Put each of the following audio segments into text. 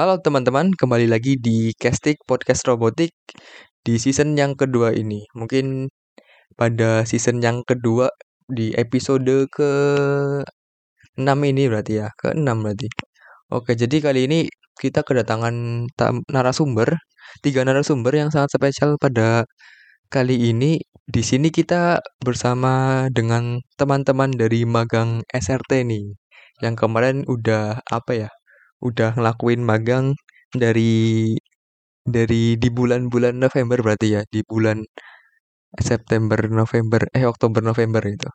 Halo teman-teman, kembali lagi di Castik Podcast Robotik di season yang kedua ini. Mungkin pada season yang kedua di episode ke 6 ini berarti ya, ke 6 berarti. Oke, jadi kali ini kita kedatangan narasumber, tiga narasumber yang sangat spesial pada kali ini. Di sini kita bersama dengan teman-teman dari magang SRT nih, yang kemarin udah apa ya, udah ngelakuin magang dari dari di bulan-bulan November berarti ya, di bulan September, November, eh Oktober, November itu.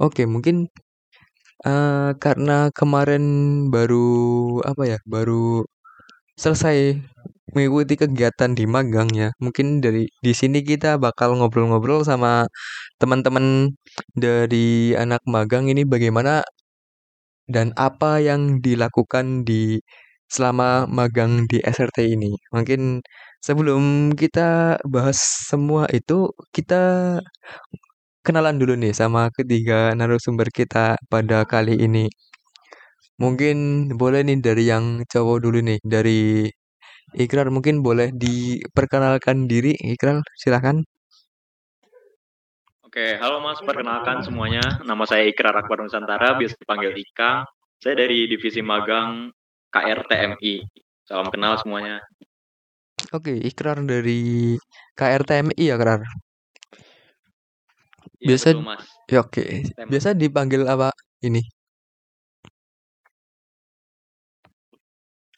Oke, mungkin uh, karena kemarin baru apa ya, baru selesai mengikuti kegiatan di magang ya. Mungkin dari di sini kita bakal ngobrol-ngobrol sama teman-teman dari anak magang ini bagaimana dan apa yang dilakukan di selama magang di SRT ini. Mungkin sebelum kita bahas semua itu, kita kenalan dulu nih sama ketiga narasumber kita pada kali ini. Mungkin boleh nih dari yang cowok dulu nih, dari Ikrar mungkin boleh diperkenalkan diri, Ikrar silahkan. Oke, halo Mas, perkenalkan semuanya. Nama saya Ikrar Akbar Nusantara, biasa dipanggil Ika. Saya dari divisi magang KRTMI. Salam kenal semuanya. Oke, Ikrar dari KRTMI ya, Ikrar? Iya, biasa betul, Mas. Ya, oke. Biasa dipanggil apa ini?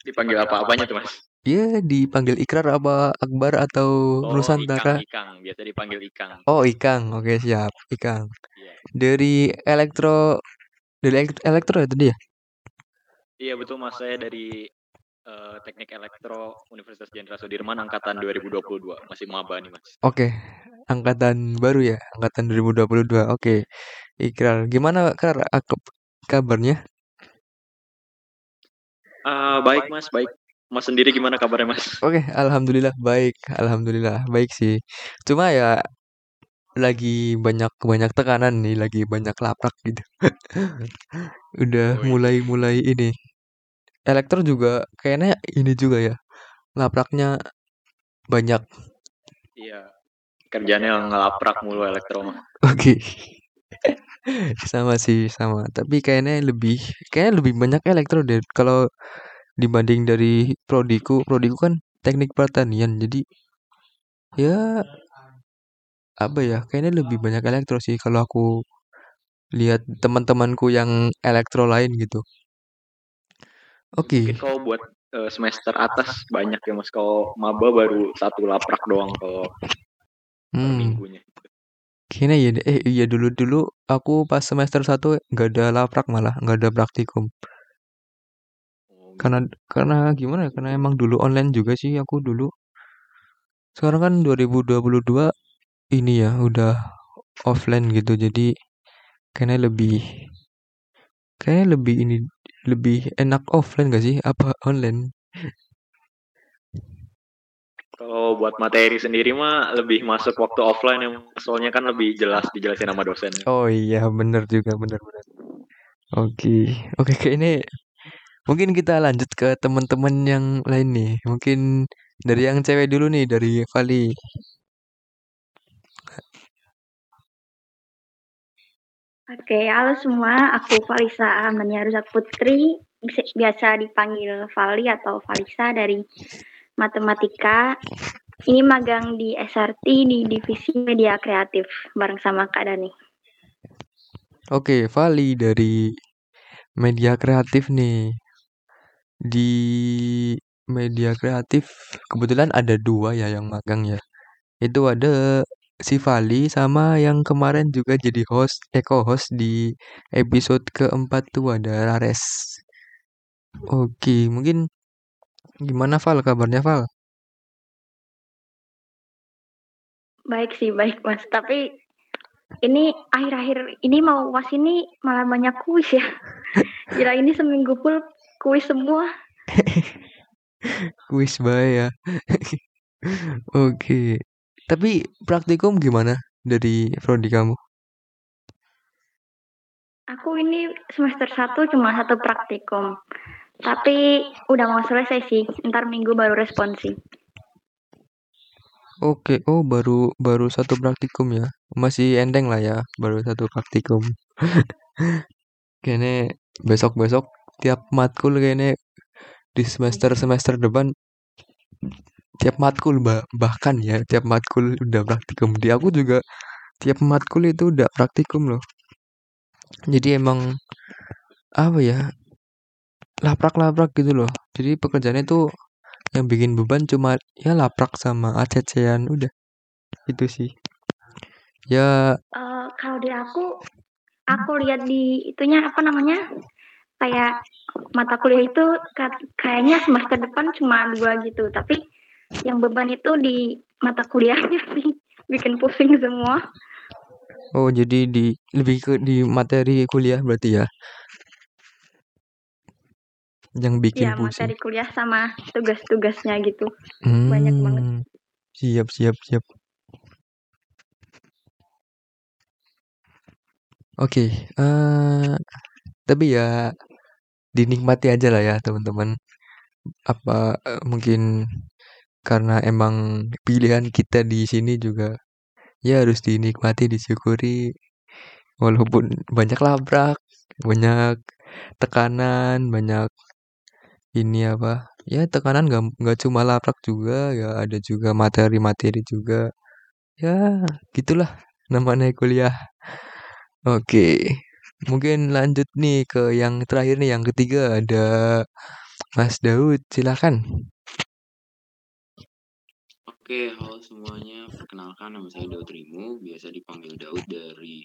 Dipanggil apa apanya tuh, Mas? Iya, dipanggil Ikrar apa Akbar atau oh, Nusantara? Ikang, Ikang, biasa dipanggil Ikang. Oh, Ikang. Oke, siap. Ikang. Yeah. Dari elektro dari elektro, ya tadi ya? Iya, betul Mas. Saya dari uh, Teknik Elektro Universitas Jenderal Sudirman angkatan 2022. Masih maba nih, Mas. Oke. Angkatan baru ya, angkatan 2022. Oke. Ikrar, gimana Ikrar kabarnya? Uh, baik Mas, baik. Mas sendiri gimana kabarnya Mas? Oke, alhamdulillah baik, alhamdulillah baik sih. Cuma ya lagi banyak banyak tekanan nih, lagi banyak laprak gitu. Udah mulai-mulai ini. Elektro juga kayaknya ini juga ya. Lapraknya banyak. Iya. Kerjanya ngelaprak mulu elektro mah. Oke. sama sih, sama. Tapi kayaknya lebih kayaknya lebih banyak elektro deh. Kalau dibanding dari prodiku prodiku kan teknik pertanian jadi ya apa ya kayaknya lebih banyak elektro sih kalau aku lihat teman-temanku yang elektro lain gitu oke okay. kalau buat uh, semester atas banyak ya mas kalau maba baru satu laprak doang kalau hmm. minggunya Kayaknya ya, eh iya dulu dulu aku pas semester satu nggak ada laprak malah nggak ada praktikum. Karena karena gimana ya, karena emang dulu online juga sih aku dulu. Sekarang kan 2022 ini ya udah offline gitu jadi kayaknya lebih kayaknya lebih ini lebih enak offline gak sih apa online? Kalau buat materi sendiri mah lebih masuk waktu offline yang soalnya kan lebih jelas dijelasin sama dosen. Oh iya bener juga bener bener. Oke oke kayak ini Mungkin kita lanjut ke teman-teman yang lain nih. Mungkin dari yang cewek dulu nih, dari Vali. Oke, halo semua. Aku Valisa Amania Rusak Putri. Biasa dipanggil Vali atau Valisa dari Matematika. Ini magang di SRT di Divisi Media Kreatif bareng sama Kak Dani. Oke, Vali dari Media Kreatif nih. Di media kreatif kebetulan ada dua ya yang magang ya. Itu ada si Vali sama yang kemarin juga jadi host, eco host di episode keempat tuh ada Rares. Oke, mungkin gimana Val kabarnya Val? Baik sih, baik Mas. Tapi ini akhir-akhir ini mau was ini malah banyak kuis ya. Kira ini seminggu full kuis semua. kuis ya. Oke. Tapi praktikum gimana dari prodi kamu? Aku ini semester satu cuma satu praktikum. Tapi udah mau selesai sih. Ntar minggu baru responsi. Oke, oh baru baru satu praktikum ya. Masih enteng lah ya, baru satu praktikum. kayaknya besok-besok tiap matkul kayaknya di semester-semester depan tiap matkul bah bahkan ya tiap matkul udah praktikum. Di aku juga tiap matkul itu udah praktikum loh. Jadi emang apa ya? Laprak-laprak gitu loh. Jadi pekerjaannya tuh yang bikin beban cuma ya laprak sama acecean udah itu sih ya uh, kalau di aku aku lihat di itunya apa namanya kayak mata kuliah itu kayaknya semester depan cuma dua gitu tapi yang beban itu di mata kuliahnya sih bikin pusing semua oh jadi di lebih ke di materi kuliah berarti ya yang bikin ya, pusing. materi kuliah sama tugas-tugasnya gitu. Hmm, Banyak banget. Siap, siap, siap. Oke, okay, uh, eh, tapi ya dinikmati aja lah ya teman-teman. Apa uh, mungkin karena emang pilihan kita di sini juga ya harus dinikmati, disyukuri. Walaupun banyak labrak, banyak tekanan, banyak ini apa ya tekanan nggak nggak cuma laprak juga ya ada juga materi-materi juga ya gitulah namanya kuliah oke mungkin lanjut nih ke yang terakhir nih yang ketiga ada Mas Daud silakan Oke, halo semuanya. Perkenalkan nama saya Daud Rimu, biasa dipanggil Daud dari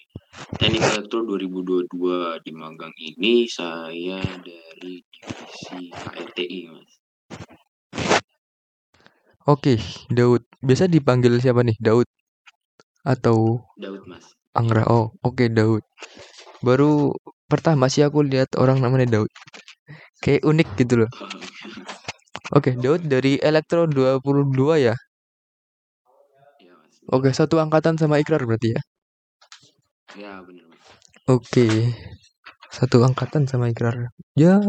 Teknik Elektro 2022 di magang ini saya dari divisi KRTI, Mas. Oke, Daud. Biasa dipanggil siapa nih? Daud atau Daud, Mas. Anggra. Oh, oke Daud. Baru pertama sih aku lihat orang namanya Daud. Kayak unik gitu loh. Oke, Daud dari Elektro 22 ya? Oke, satu angkatan sama Ikrar berarti ya? Ya, benar. Oke. Satu angkatan sama Ikrar. Ya,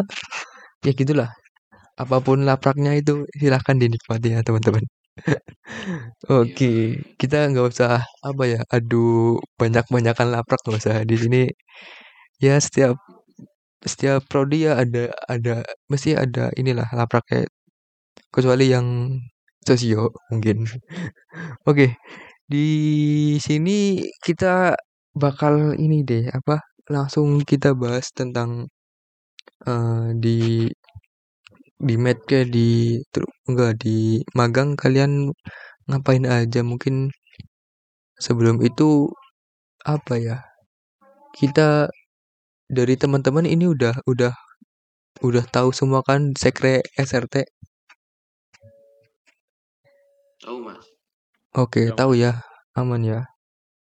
ya gitulah. Apa pun lapraknya itu silahkan dinikmati ya teman-teman. Oke, kita nggak usah apa ya, adu banyak-banyakan laprak nggak usah di sini. Ya setiap setiap prodi ya ada ada mesti ada inilah lapraknya kecuali yang sosio mungkin. Oke, di sini kita bakal ini deh apa langsung kita bahas tentang uh, di di med ke di enggak di magang kalian ngapain aja mungkin sebelum itu apa ya kita dari teman-teman ini udah udah udah tahu semua kan sekre SRT Tahu mas. Oke, tahu ya. Aman ya.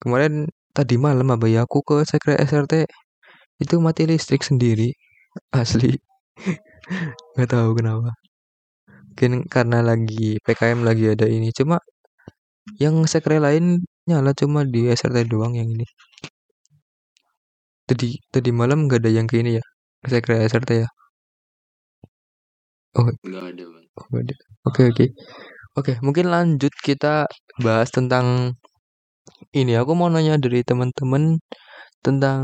Kemarin tadi malam apa ya aku ke sekre SRT itu mati listrik sendiri. Asli. Gak tahu kenapa. Mungkin karena lagi PKM lagi ada ini. Cuma yang sekre lain nyala cuma di SRT doang yang ini. Tadi tadi malam gak ada yang ke ini ya. Sekre SRT ya. Oh, ada, Oh, ada. Oke, oke. Oke, mungkin lanjut kita bahas tentang ini. Aku mau nanya dari teman-teman tentang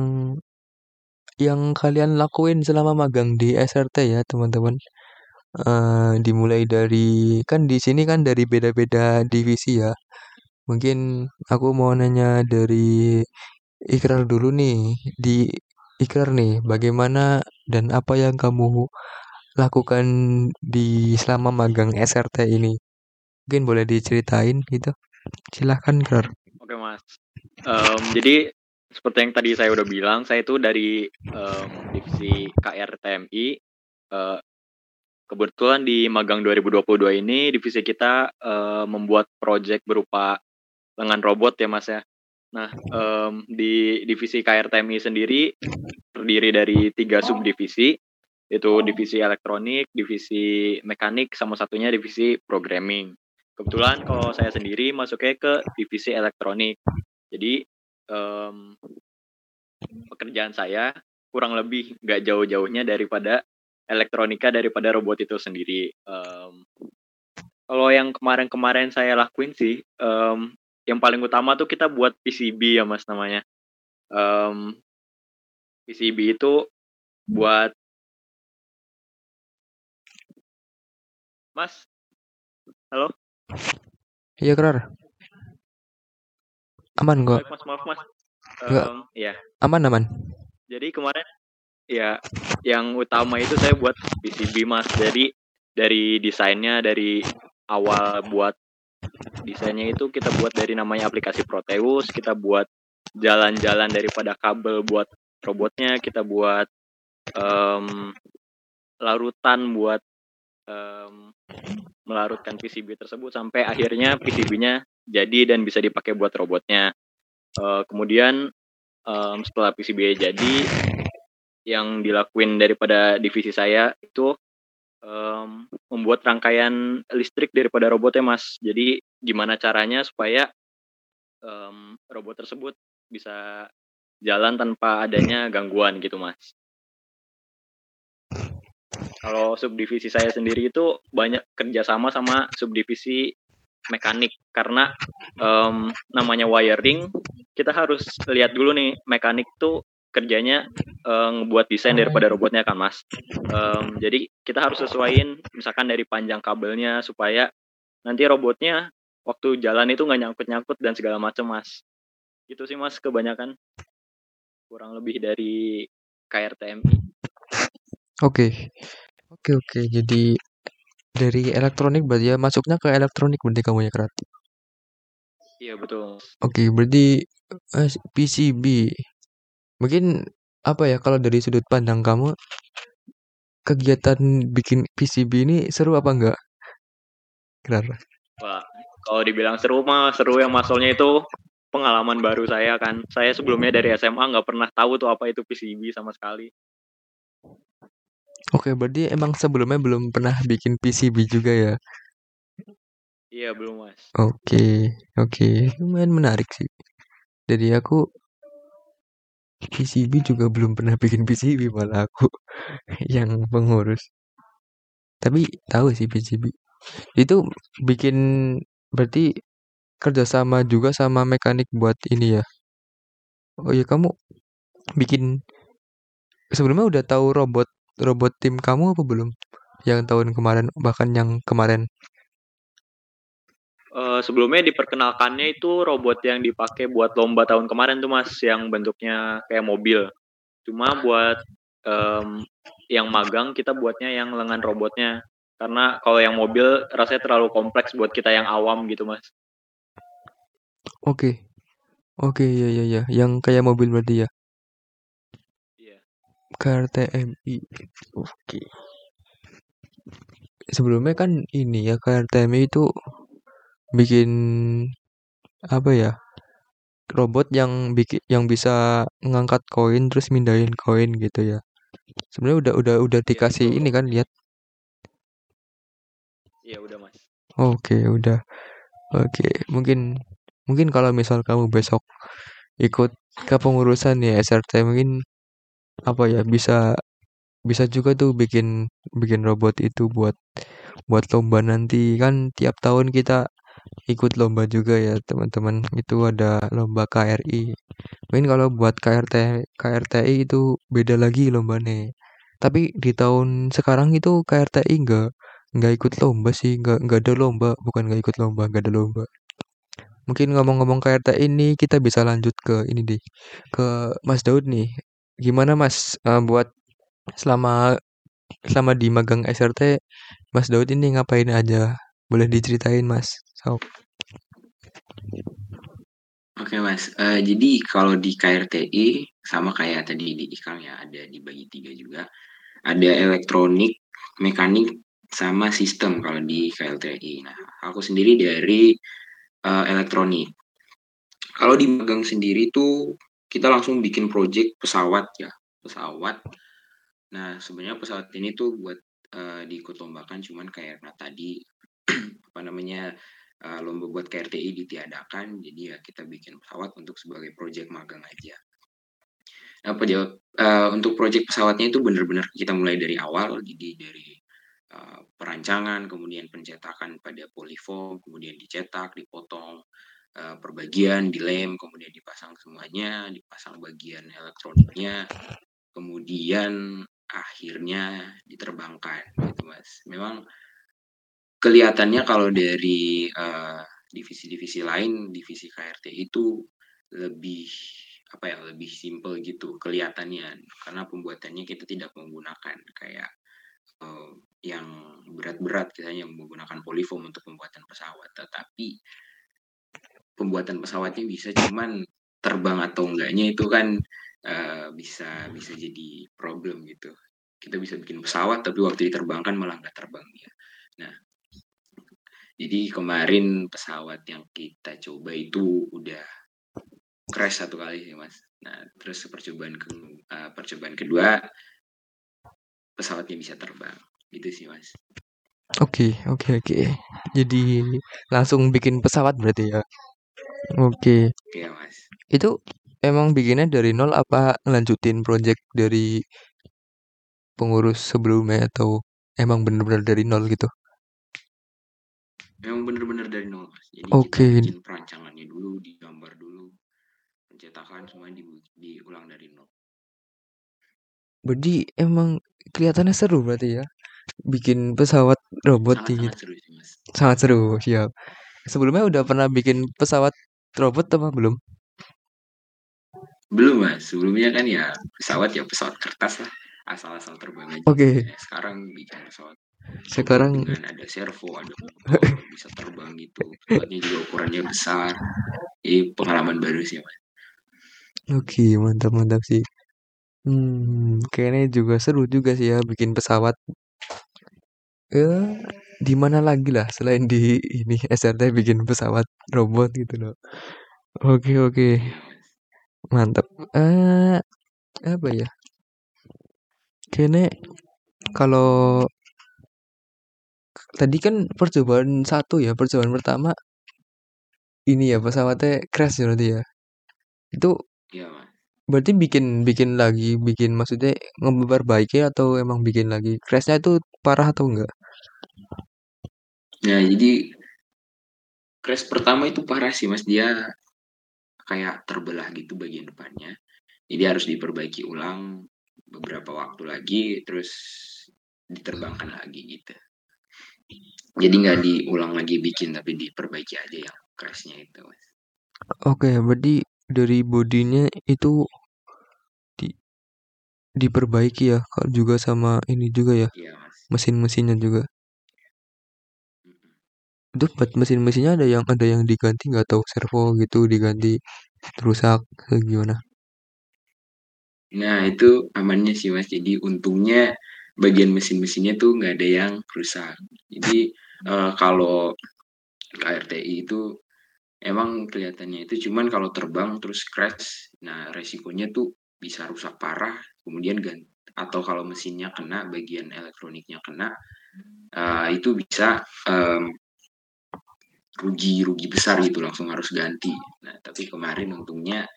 yang kalian lakuin selama magang di SRT ya, teman-teman. Uh, dimulai dari kan di sini kan dari beda-beda divisi ya. Mungkin aku mau nanya dari Ikrar dulu nih. Di Ikrar nih, bagaimana dan apa yang kamu lakukan di selama magang SRT ini? Mungkin boleh diceritain gitu. Silahkan, Kar. Oke, Mas. Um, jadi seperti yang tadi saya udah bilang, saya itu dari um, divisi KRTMI. Uh, kebetulan di magang 2022 ini divisi kita uh, membuat proyek berupa lengan robot ya, Mas ya. Nah, um, di divisi KRTMI sendiri terdiri dari tiga subdivisi, yaitu divisi elektronik, divisi mekanik, sama satunya divisi programming. Kebetulan kalau saya sendiri masuknya ke divisi elektronik. Jadi um, pekerjaan saya kurang lebih nggak jauh-jauhnya daripada elektronika daripada robot itu sendiri. Um, kalau yang kemarin-kemarin saya lakuin sih, um, yang paling utama tuh kita buat PCB ya mas namanya. Um, PCB itu buat Mas, halo? Iya Kerar. Aman gua. Baik, mas, maaf mas. Um, ya, Aman aman. jadi kemarin ya yang utama itu saya buat PCB mas. Jadi dari desainnya dari awal buat desainnya itu kita buat dari namanya aplikasi Proteus, kita buat jalan-jalan daripada kabel buat robotnya, kita buat em, larutan buat em, melarutkan PCB tersebut sampai akhirnya PCB-nya jadi dan bisa dipakai buat robotnya. Eh, kemudian em, setelah PCB jadi yang dilakuin daripada divisi saya itu em, membuat rangkaian listrik daripada robotnya mas. Jadi gimana caranya supaya em, robot tersebut bisa jalan tanpa adanya gangguan gitu mas. Kalau subdivisi saya sendiri itu banyak kerjasama sama subdivisi mekanik karena em, namanya wiring kita harus lihat dulu nih mekanik tuh kerjanya eh, ngebuat desain daripada robotnya kan mas. Em, jadi kita harus sesuaiin misalkan dari panjang kabelnya supaya nanti robotnya waktu jalan itu nggak nyangkut-nyangkut dan segala macam mas. Gitu sih mas kebanyakan kurang lebih dari KRTMI. Oke. Oke oke. Jadi dari elektronik berarti ya masuknya ke elektronik berarti kamu ya Kerar. Iya betul. Oke, berarti eh, PCB. Mungkin apa ya kalau dari sudut pandang kamu kegiatan bikin PCB ini seru apa enggak? Kerar. Wah, kalau dibilang seru mah seru yang masalahnya itu pengalaman baru saya kan. Saya sebelumnya dari SMA nggak pernah tahu tuh apa itu PCB sama sekali. Oke, berarti emang sebelumnya belum pernah bikin PCB juga ya? Iya belum mas. Oke, oke. Lumayan menarik sih. Dari aku PCB juga belum pernah bikin PCB malah aku yang pengurus. Tapi tahu sih PCB. Itu bikin berarti kerjasama juga sama mekanik buat ini ya. Oh iya kamu bikin sebelumnya udah tahu robot robot tim kamu apa belum? Yang tahun kemarin bahkan yang kemarin. Eh, sebelumnya diperkenalkannya itu robot yang dipakai buat lomba tahun kemarin tuh mas, yang bentuknya kayak mobil. Cuma buat em, yang magang kita buatnya yang lengan robotnya. Karena kalau yang mobil rasanya terlalu kompleks buat kita yang awam gitu mas. Oke. Oke, iya iya iya. Yang kayak mobil berarti ya. KRTMI. Oke. Sebelumnya kan ini ya KRTMI itu bikin apa ya? Robot yang bikin yang bisa ngangkat koin terus mindahin koin gitu ya. Sebenarnya udah udah udah Iya dikasih betul. ini kan lihat. Iya udah mas. Oke, udah. Oke, mungkin mungkin kalau misal kamu besok ikut kepengurusan ya SRT mungkin apa ya bisa bisa juga tuh bikin bikin robot itu buat buat lomba nanti. Kan tiap tahun kita ikut lomba juga ya teman-teman. Itu ada lomba KRI mungkin kalau buat KRT KRTI itu beda lagi lombanya. Tapi di tahun sekarang itu KRTI nggak nggak ikut lomba sih. Nggak nggak ada lomba. Bukan nggak ikut lomba nggak ada lomba. Mungkin ngomong-ngomong KRTI ini kita bisa lanjut ke ini deh. Ke Mas Daud nih gimana Mas eh, buat selama selama di magang SRT Mas Daud ini ngapain aja boleh diceritain Mas so, Oke mas, Eh, jadi kalau di KRTI sama kayak tadi di IKAM ya ada dibagi tiga juga. Ada elektronik, mekanik, sama sistem kalau di KLTI. Nah, aku sendiri dari eh, elektronik. Kalau di magang sendiri tuh kita langsung bikin project pesawat ya, pesawat. Nah, sebenarnya pesawat ini tuh buat eh, diikut lombakan, cuman kayak nah, tadi apa namanya uh, lomba buat KRTI ditiadakan, jadi ya kita bikin pesawat untuk sebagai proyek magang aja. Nah, peja- uh, untuk proyek pesawatnya itu benar-benar kita mulai dari awal, jadi dari uh, perancangan, kemudian pencetakan pada polyfoam, kemudian dicetak, dipotong, uh, perbagian, dilem, kemudian dipasang semuanya, dipasang bagian elektroniknya, kemudian akhirnya diterbangkan, gitu mas. Memang kelihatannya kalau dari divisi-divisi uh, lain, divisi KRT itu lebih apa ya lebih simple gitu kelihatannya karena pembuatannya kita tidak menggunakan kayak uh, yang berat-berat kita hanya menggunakan polyfoam untuk pembuatan pesawat tetapi pembuatan pesawatnya bisa cuman terbang atau enggaknya itu kan uh, bisa bisa jadi problem gitu. Kita bisa bikin pesawat tapi waktu diterbangkan malah nggak terbang ya. Nah jadi kemarin pesawat yang kita coba itu udah crash satu kali sih mas. Nah terus percobaan ke uh, percobaan kedua pesawatnya bisa terbang. Gitu sih mas. Oke, oke, oke. Jadi langsung bikin pesawat berarti ya. Oke. iya mas Itu emang bikinnya dari nol apa ngelanjutin project dari pengurus sebelumnya atau emang bener-bener dari nol gitu? Emang bener-bener dari nol mas. Jadi kita bikin perancangannya dulu, digambar dulu, pencetakan semua di, diulang dari nol. Berarti emang kelihatannya seru berarti ya. Bikin pesawat robot Sangat, gitu. sangat seru sih mas. Sangat seru, siap. Sebelumnya udah pernah bikin pesawat robot apa belum? Belum mas. Sebelumnya kan ya pesawat ya pesawat kertas lah. Asal-asal terbang aja. Oke. Nah, sekarang bikin pesawat Sekarang dengan ada servo, ada motor, bisa terbang gitu. Pesawatnya juga ukurannya besar. Ini pengalaman baru sih mas. Oke, mantap mantap sih. Hmm, kayaknya juga seru juga sih ya bikin pesawat. Ya, di mana lagi lah selain di ini SRT bikin pesawat robot gitu loh. Oke, oke. Mantap. Eh, apa ya? Kayaknya kalau tadi kan percobaan satu ya, percobaan pertama ini ya pesawatnya crash ya berarti ya. Itu Iya mas. berarti bikin bikin lagi, bikin maksudnya ngeperbaiki atau emang bikin lagi? Crashnya itu parah atau enggak? Nah jadi crash pertama itu parah sih mas. Dia kayak terbelah gitu bagian depannya. Jadi harus diperbaiki ulang beberapa waktu lagi, terus diterbangkan lagi gitu. Jadi nggak diulang lagi bikin, tapi diperbaiki aja yang crashnya itu, mas. Oke, berarti dari bodinya itu di diperbaiki ya, juga sama ini juga ya, Iya. Mesin-mesinnya juga. Itu buat mesin-mesinnya ada yang ada yang diganti nggak tahu servo gitu diganti rusak gimana? Nah itu amannya sih mas. Jadi untungnya bagian mesin-mesinnya tuh nggak ada yang rusak. Jadi eh, kalau KRTI itu emang kelihatannya itu cuman kalau terbang terus crash, nah resikonya tuh bisa rusak parah, kemudian ganti atau kalau mesinnya kena, bagian elektroniknya kena, eh, itu bisa em, rugi rugi besar gitu langsung harus ganti. Nah tapi kemarin untungnya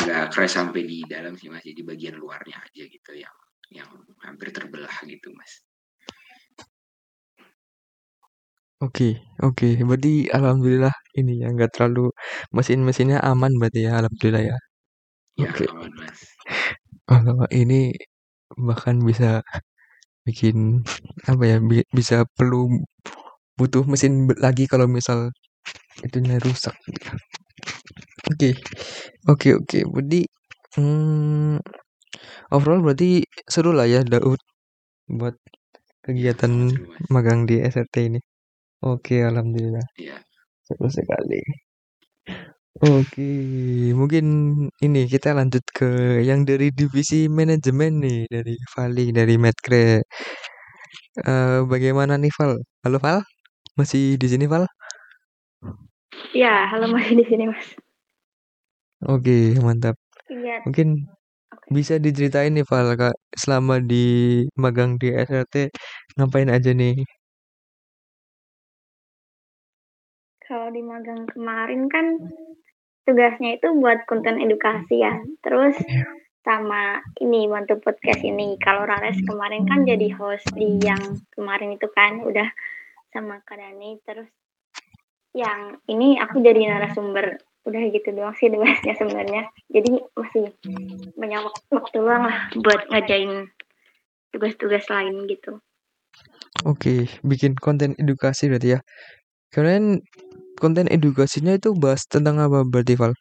nggak crash sampai di dalam sih mas, jadi bagian luarnya aja gitu yang yang hampir terbelah gitu mas. Oke, oke. Berarti alhamdulillah ini ya nggak terlalu mesin-mesinnya aman berarti ya alhamdulillah ya. Ya Oke. aman mas. Kalau ini bahkan bisa bikin apa ya bi- bisa perlu butuh mesin lagi kalau misal itunya rusak. Oke, oke, oke. Berarti hmm, overall berarti seru lah ya Daud buat kegiatan seru magang di SRT ini. Oke, alhamdulillah Iya. seru sekali. Oke, mungkin ini kita lanjut ke yang dari divisi manajemen nih dari Vali dari Medcre. Eh, bagaimana nih Val? Halo Val? Masih di sini Val? Ya, halo masih di sini mas. Oke, mantap. Iya, Mungkin oke. bisa diceritain nih Val, Kak, selama di magang di SRT ngapain aja nih? Kalau di magang kemarin kan tugasnya itu buat konten edukasi ya. Terus sama ini bantu podcast ini. Kalau Rares kemarin kan jadi host di yang kemarin itu kan udah sama Kak Dani terus yang ini aku jadi narasumber udah gitu doang sih tugasnya sebenarnya jadi masih banyak waktu luang lah buat ngajain tugas-tugas lain gitu Oke, bikin konten edukasi berarti ya. Kalian konten edukasinya itu bahas tentang apa berarti Val?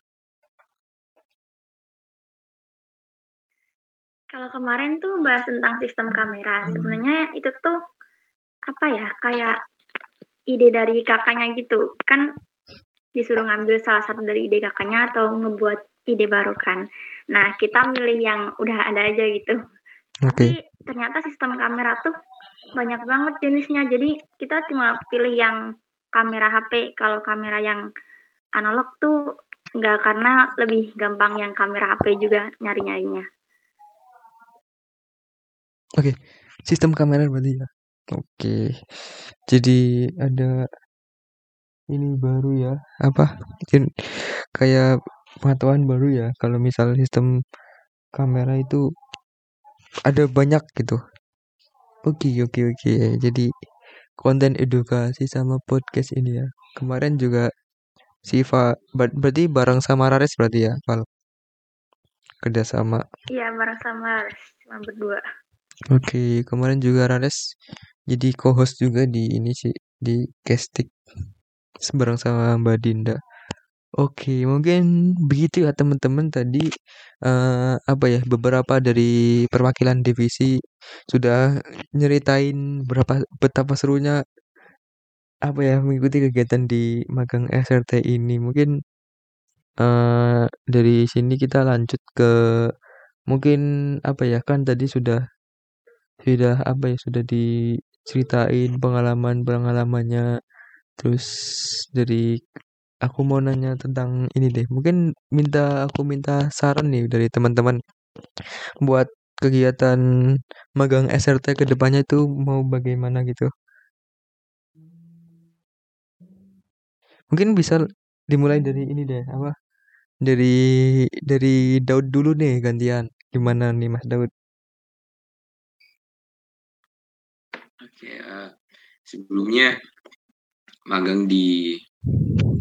Kalau kemarin tuh bahas tentang sistem kamera. Sebenarnya itu tuh apa ya kayak ide dari kakaknya gitu. Kan disuruh ngambil salah satu dari ide kakaknya atau ngebuat ide baru kan. Nah kita milih yang udah ada aja gitu. Oke. Tapi ternyata sistem kamera tuh banyak banget jenisnya. Jadi kita cuma pilih yang kamera HP. Kalau kamera yang analog tuh nggak karena lebih gampang yang kamera HP juga nyari-nyarinya. Oke, sistem kamera berarti ya. Oke. Jadi ada ini baru ya, apa? Mungkin kayak pengetahuan baru ya kalau misal sistem kamera itu ada banyak gitu. Oke, oke, oke. Jadi konten edukasi sama podcast ini ya. Kemarin juga Siva ber- berarti bareng sama Rares berarti ya, Val. Kerjasama. Iya bareng sama Res, cuma berdua. Oke, kemarin juga Rares jadi co-host juga di ini sih di casting bareng sama Mbak Dinda. Oke, mungkin begitu ya teman-teman tadi eh, apa ya beberapa dari perwakilan divisi sudah nyeritain berapa betapa serunya apa ya mengikuti kegiatan di magang SRT ini. Mungkin eh dari sini kita lanjut ke mungkin apa ya kan tadi sudah sudah apa ya sudah diceritain pengalaman-pengalamannya terus dari aku mau nanya tentang ini deh mungkin minta aku minta saran nih dari teman-teman. Buat kegiatan magang SRT ke depannya itu mau bagaimana gitu? Mungkin bisa dimulai dari ini deh apa? Dari dari Daud dulu nih gantian gimana nih Mas Daud? Oke, eh, sebelumnya magang di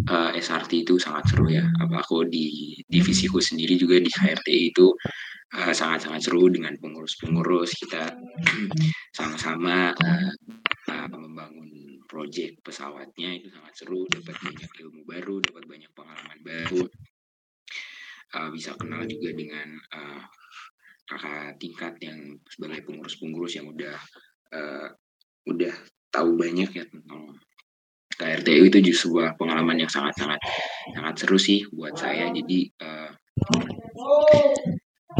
eh, SRT itu sangat seru ya. Apa aku di divisiku sendiri juga di HRT itu eh, sangat-sangat seru dengan pengurus-pengurus kita. Sama-sama eh, eh, membangun proyek pesawatnya itu sangat seru, dapat banyak ilmu baru, dapat banyak pengalaman baru, Eh, bisa kenal juga dengan eh, kakak tingkat yang sebagai pengurus-pengurus yang udah eh, udah tahu banyak ya tentang KRTU itu justru sebuah pengalaman yang sangat-sangat sangat seru sih buat saya. Jadi eh,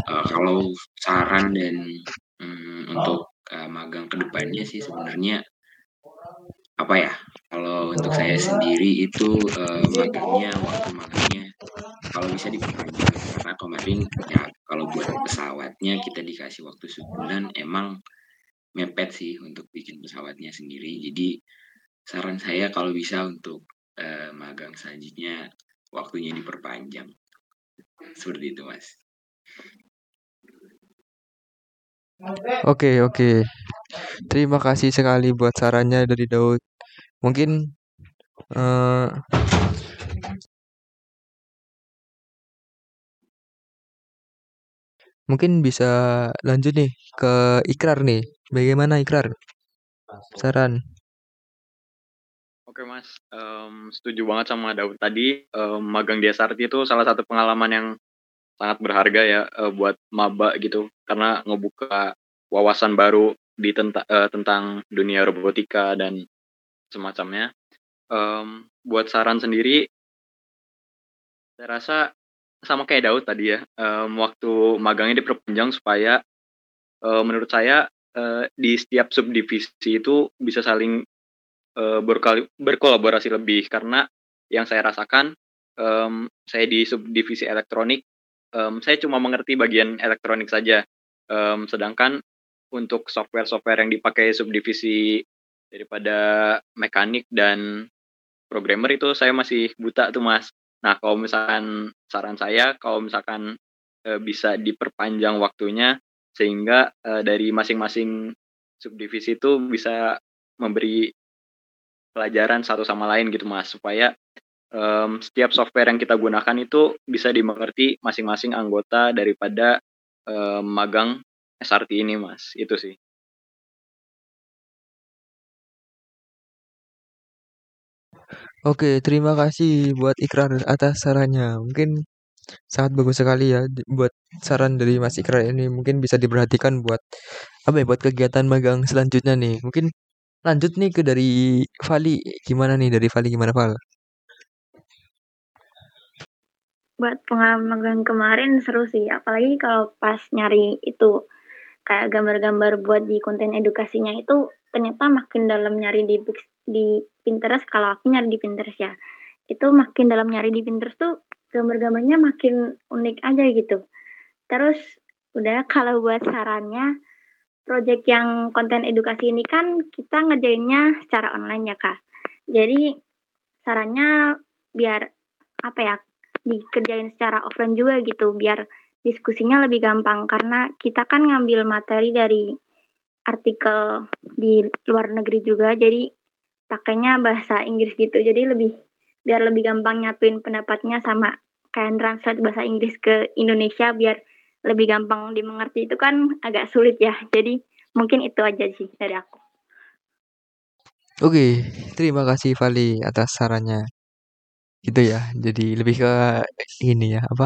eh, kalau saran dan mm, untuk eh, magang ke depannya sih sebenarnya apa ya? Kalau untuk saya sendiri itu eh, magangnya waktu magangnya kalau bisa diperpanjang karena kemarin ya kalau buat pesawatnya kita dikasih waktu sebulan emang mepet sih untuk bikin pesawatnya sendiri. Jadi saran saya kalau bisa untuk eh, magang selanjutnya waktunya diperpanjang. Seperti itu, Mas. Oke, oke. Terima kasih sekali buat sarannya dari Daud. Mungkin eh mungkin bisa lanjut nih ke Ikrar nih. Bagaimana Ikrar? Saran. Oke mas, Em, setuju banget sama Daud tadi. Em, magang di SRT itu salah satu pengalaman yang sangat berharga ya eh, buat maba gitu, karena ngebuka wawasan baru di tenta- eh, tentang dunia robotika dan semacamnya. Em, buat saran sendiri, saya rasa sama kayak Daud tadi ya, em, waktu magangnya diperpanjang supaya eh, menurut saya di setiap subdivisi itu bisa saling eh, berkali- berkolaborasi lebih. Karena yang saya rasakan em, saya di subdivisi elektronik em, saya cuma mengerti bagian elektronik saja. Em, sedangkan untuk software-software yang dipakai subdivisi daripada mekanik dan programmer itu saya masih buta tuh mas. Nah kalau misalkan saran saya kalau misalkan uh, bisa diperpanjang waktunya sehingga uh, dari masing-masing subdivisi itu bisa memberi pelajaran satu sama lain gitu mas supaya um, setiap software yang kita gunakan itu bisa dimengerti masing-masing anggota daripada um, magang SRT ini mas itu sih Oke, terima kasih buat Ikrar atas sarannya. Mungkin sangat bagus sekali ya buat saran dari Mas Ikrar ini mungkin bisa diperhatikan buat apa ya buat kegiatan magang selanjutnya nih. Mungkin lanjut nih ke dari Vali. Gimana nih dari Vali gimana Val? Buat pengalaman kemarin seru sih, apalagi kalau pas nyari itu kayak gambar-gambar buat di konten edukasinya itu ternyata makin dalam nyari di di Pinterest kalau aku nyari di Pinterest ya itu makin dalam nyari di Pinterest tuh gambar-gambarnya makin unik aja gitu terus udah kalau buat sarannya project yang konten edukasi ini kan kita ngerjainnya secara online ya kak. Jadi sarannya biar apa ya dikerjain secara offline juga gitu biar diskusinya lebih gampang. Karena kita kan ngambil materi dari artikel di luar negeri juga jadi pakainya bahasa Inggris gitu. Jadi lebih biar lebih gampang nyatuin pendapatnya sama kayak translate bahasa Inggris ke Indonesia biar lebih gampang dimengerti itu kan agak sulit ya jadi mungkin itu aja sih dari aku Oke, terima kasih Vali atas sarannya. Gitu ya. Jadi lebih ke ini ya, apa?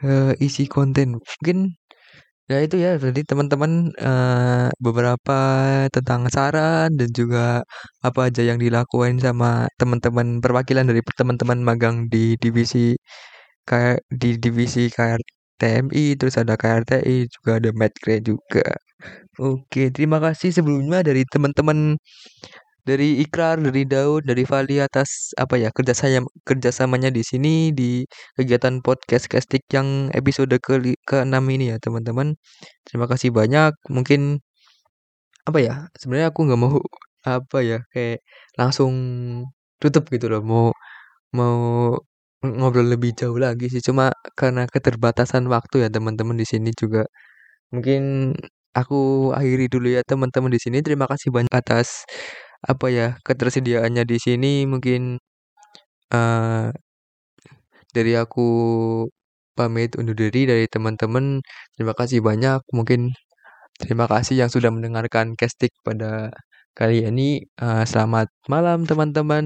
Ke isi konten. Mungkin Ya itu ya, jadi teman-teman uh, beberapa tentang saran dan juga apa aja yang dilakukan sama teman-teman perwakilan dari teman-teman magang di divisi kayak di divisi KRTMI, terus ada KRTI, juga ada Medcre juga. Oke, terima kasih sebelumnya dari teman-teman dari Ikrar, dari Daud, dari Vali atas apa ya kerja saya kerjasamanya di sini di kegiatan podcast casting yang episode ke ke-6 ini ya teman-teman. Terima kasih banyak. Mungkin apa ya sebenarnya aku nggak mau apa ya kayak langsung tutup gitu loh mau mau ngobrol lebih jauh lagi sih. Cuma karena keterbatasan waktu ya teman-teman di sini juga. Mungkin aku akhiri dulu ya teman-teman di sini. Terima kasih banyak atas apa ya ketersediaannya di sini. Mungkin uh, dari aku pamit undur diri dari teman-teman. Terima kasih banyak. Mungkin terima kasih yang sudah mendengarkan casting pada kali ini. Uh, selamat malam teman-teman